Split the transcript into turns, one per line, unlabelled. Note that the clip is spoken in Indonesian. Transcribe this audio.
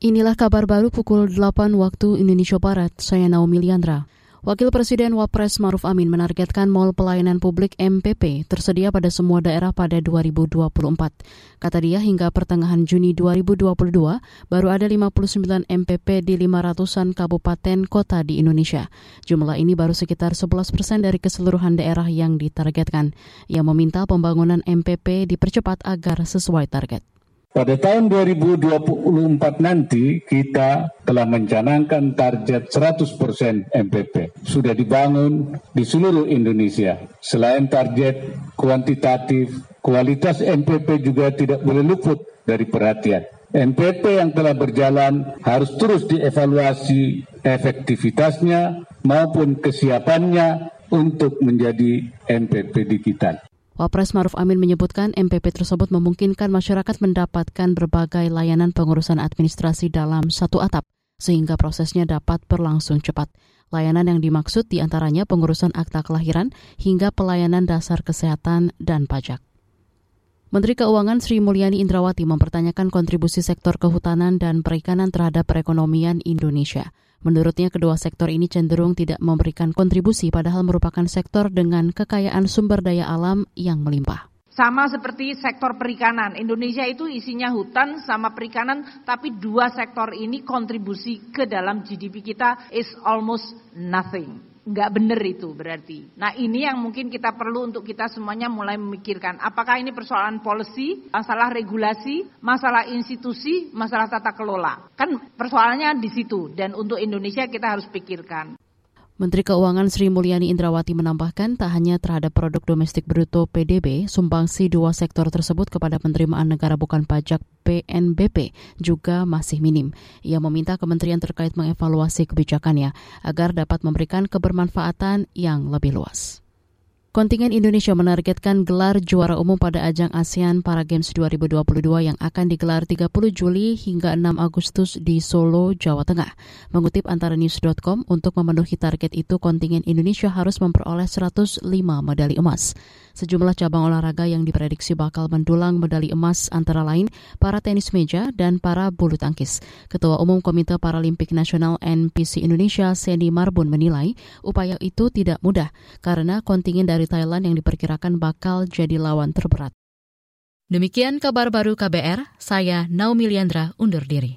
Inilah kabar baru pukul 8 waktu Indonesia Barat. Saya Naomi Liandra. Wakil Presiden Wapres Maruf Amin menargetkan Mall Pelayanan Publik MPP tersedia pada semua daerah pada 2024. Kata dia hingga pertengahan Juni 2022 baru ada 59 MPP di 500-an kabupaten kota di Indonesia. Jumlah ini baru sekitar 11 persen dari keseluruhan daerah yang ditargetkan. Ia meminta pembangunan MPP dipercepat agar sesuai target.
Pada tahun 2024 nanti kita telah mencanangkan target 100% MPP. Sudah dibangun di seluruh Indonesia. Selain target kuantitatif, kualitas MPP juga tidak boleh luput dari perhatian. MPP yang telah berjalan harus terus dievaluasi efektivitasnya maupun kesiapannya untuk menjadi MPP digital.
Wapres Maruf Amin menyebutkan MPP tersebut memungkinkan masyarakat mendapatkan berbagai layanan pengurusan administrasi dalam satu atap, sehingga prosesnya dapat berlangsung cepat. Layanan yang dimaksud di antaranya pengurusan akta kelahiran hingga pelayanan dasar kesehatan dan pajak. Menteri Keuangan Sri Mulyani Indrawati mempertanyakan kontribusi sektor kehutanan dan perikanan terhadap perekonomian Indonesia. Menurutnya kedua sektor ini cenderung tidak memberikan kontribusi padahal merupakan sektor dengan kekayaan sumber daya alam yang melimpah.
Sama seperti sektor perikanan, Indonesia itu isinya hutan sama perikanan, tapi dua sektor ini kontribusi ke dalam GDP kita is almost nothing nggak benar itu berarti. Nah ini yang mungkin kita perlu untuk kita semuanya mulai memikirkan. Apakah ini persoalan policy, masalah regulasi, masalah institusi, masalah tata kelola. Kan persoalannya di situ dan untuk Indonesia kita harus pikirkan.
Menteri Keuangan Sri Mulyani Indrawati menambahkan tak hanya terhadap produk domestik bruto PDB, sumbangsi dua sektor tersebut kepada penerimaan negara bukan pajak PNBP juga masih minim. Ia meminta kementerian terkait mengevaluasi kebijakannya agar dapat memberikan kebermanfaatan yang lebih luas. Kontingen Indonesia menargetkan gelar juara umum pada ajang ASEAN Para Games 2022 yang akan digelar 30 Juli hingga 6 Agustus di Solo, Jawa Tengah. Mengutip antara news.com, untuk memenuhi target itu kontingen Indonesia harus memperoleh 105 medali emas. Sejumlah cabang olahraga yang diprediksi bakal mendulang medali emas antara lain para tenis meja dan para bulu tangkis. Ketua Umum Komite Paralimpik Nasional NPC Indonesia, Sandy Marbun menilai upaya itu tidak mudah karena kontingen dari dari Thailand yang diperkirakan bakal jadi lawan terberat. Demikian kabar baru KBR, saya Naomi Liandra undur diri.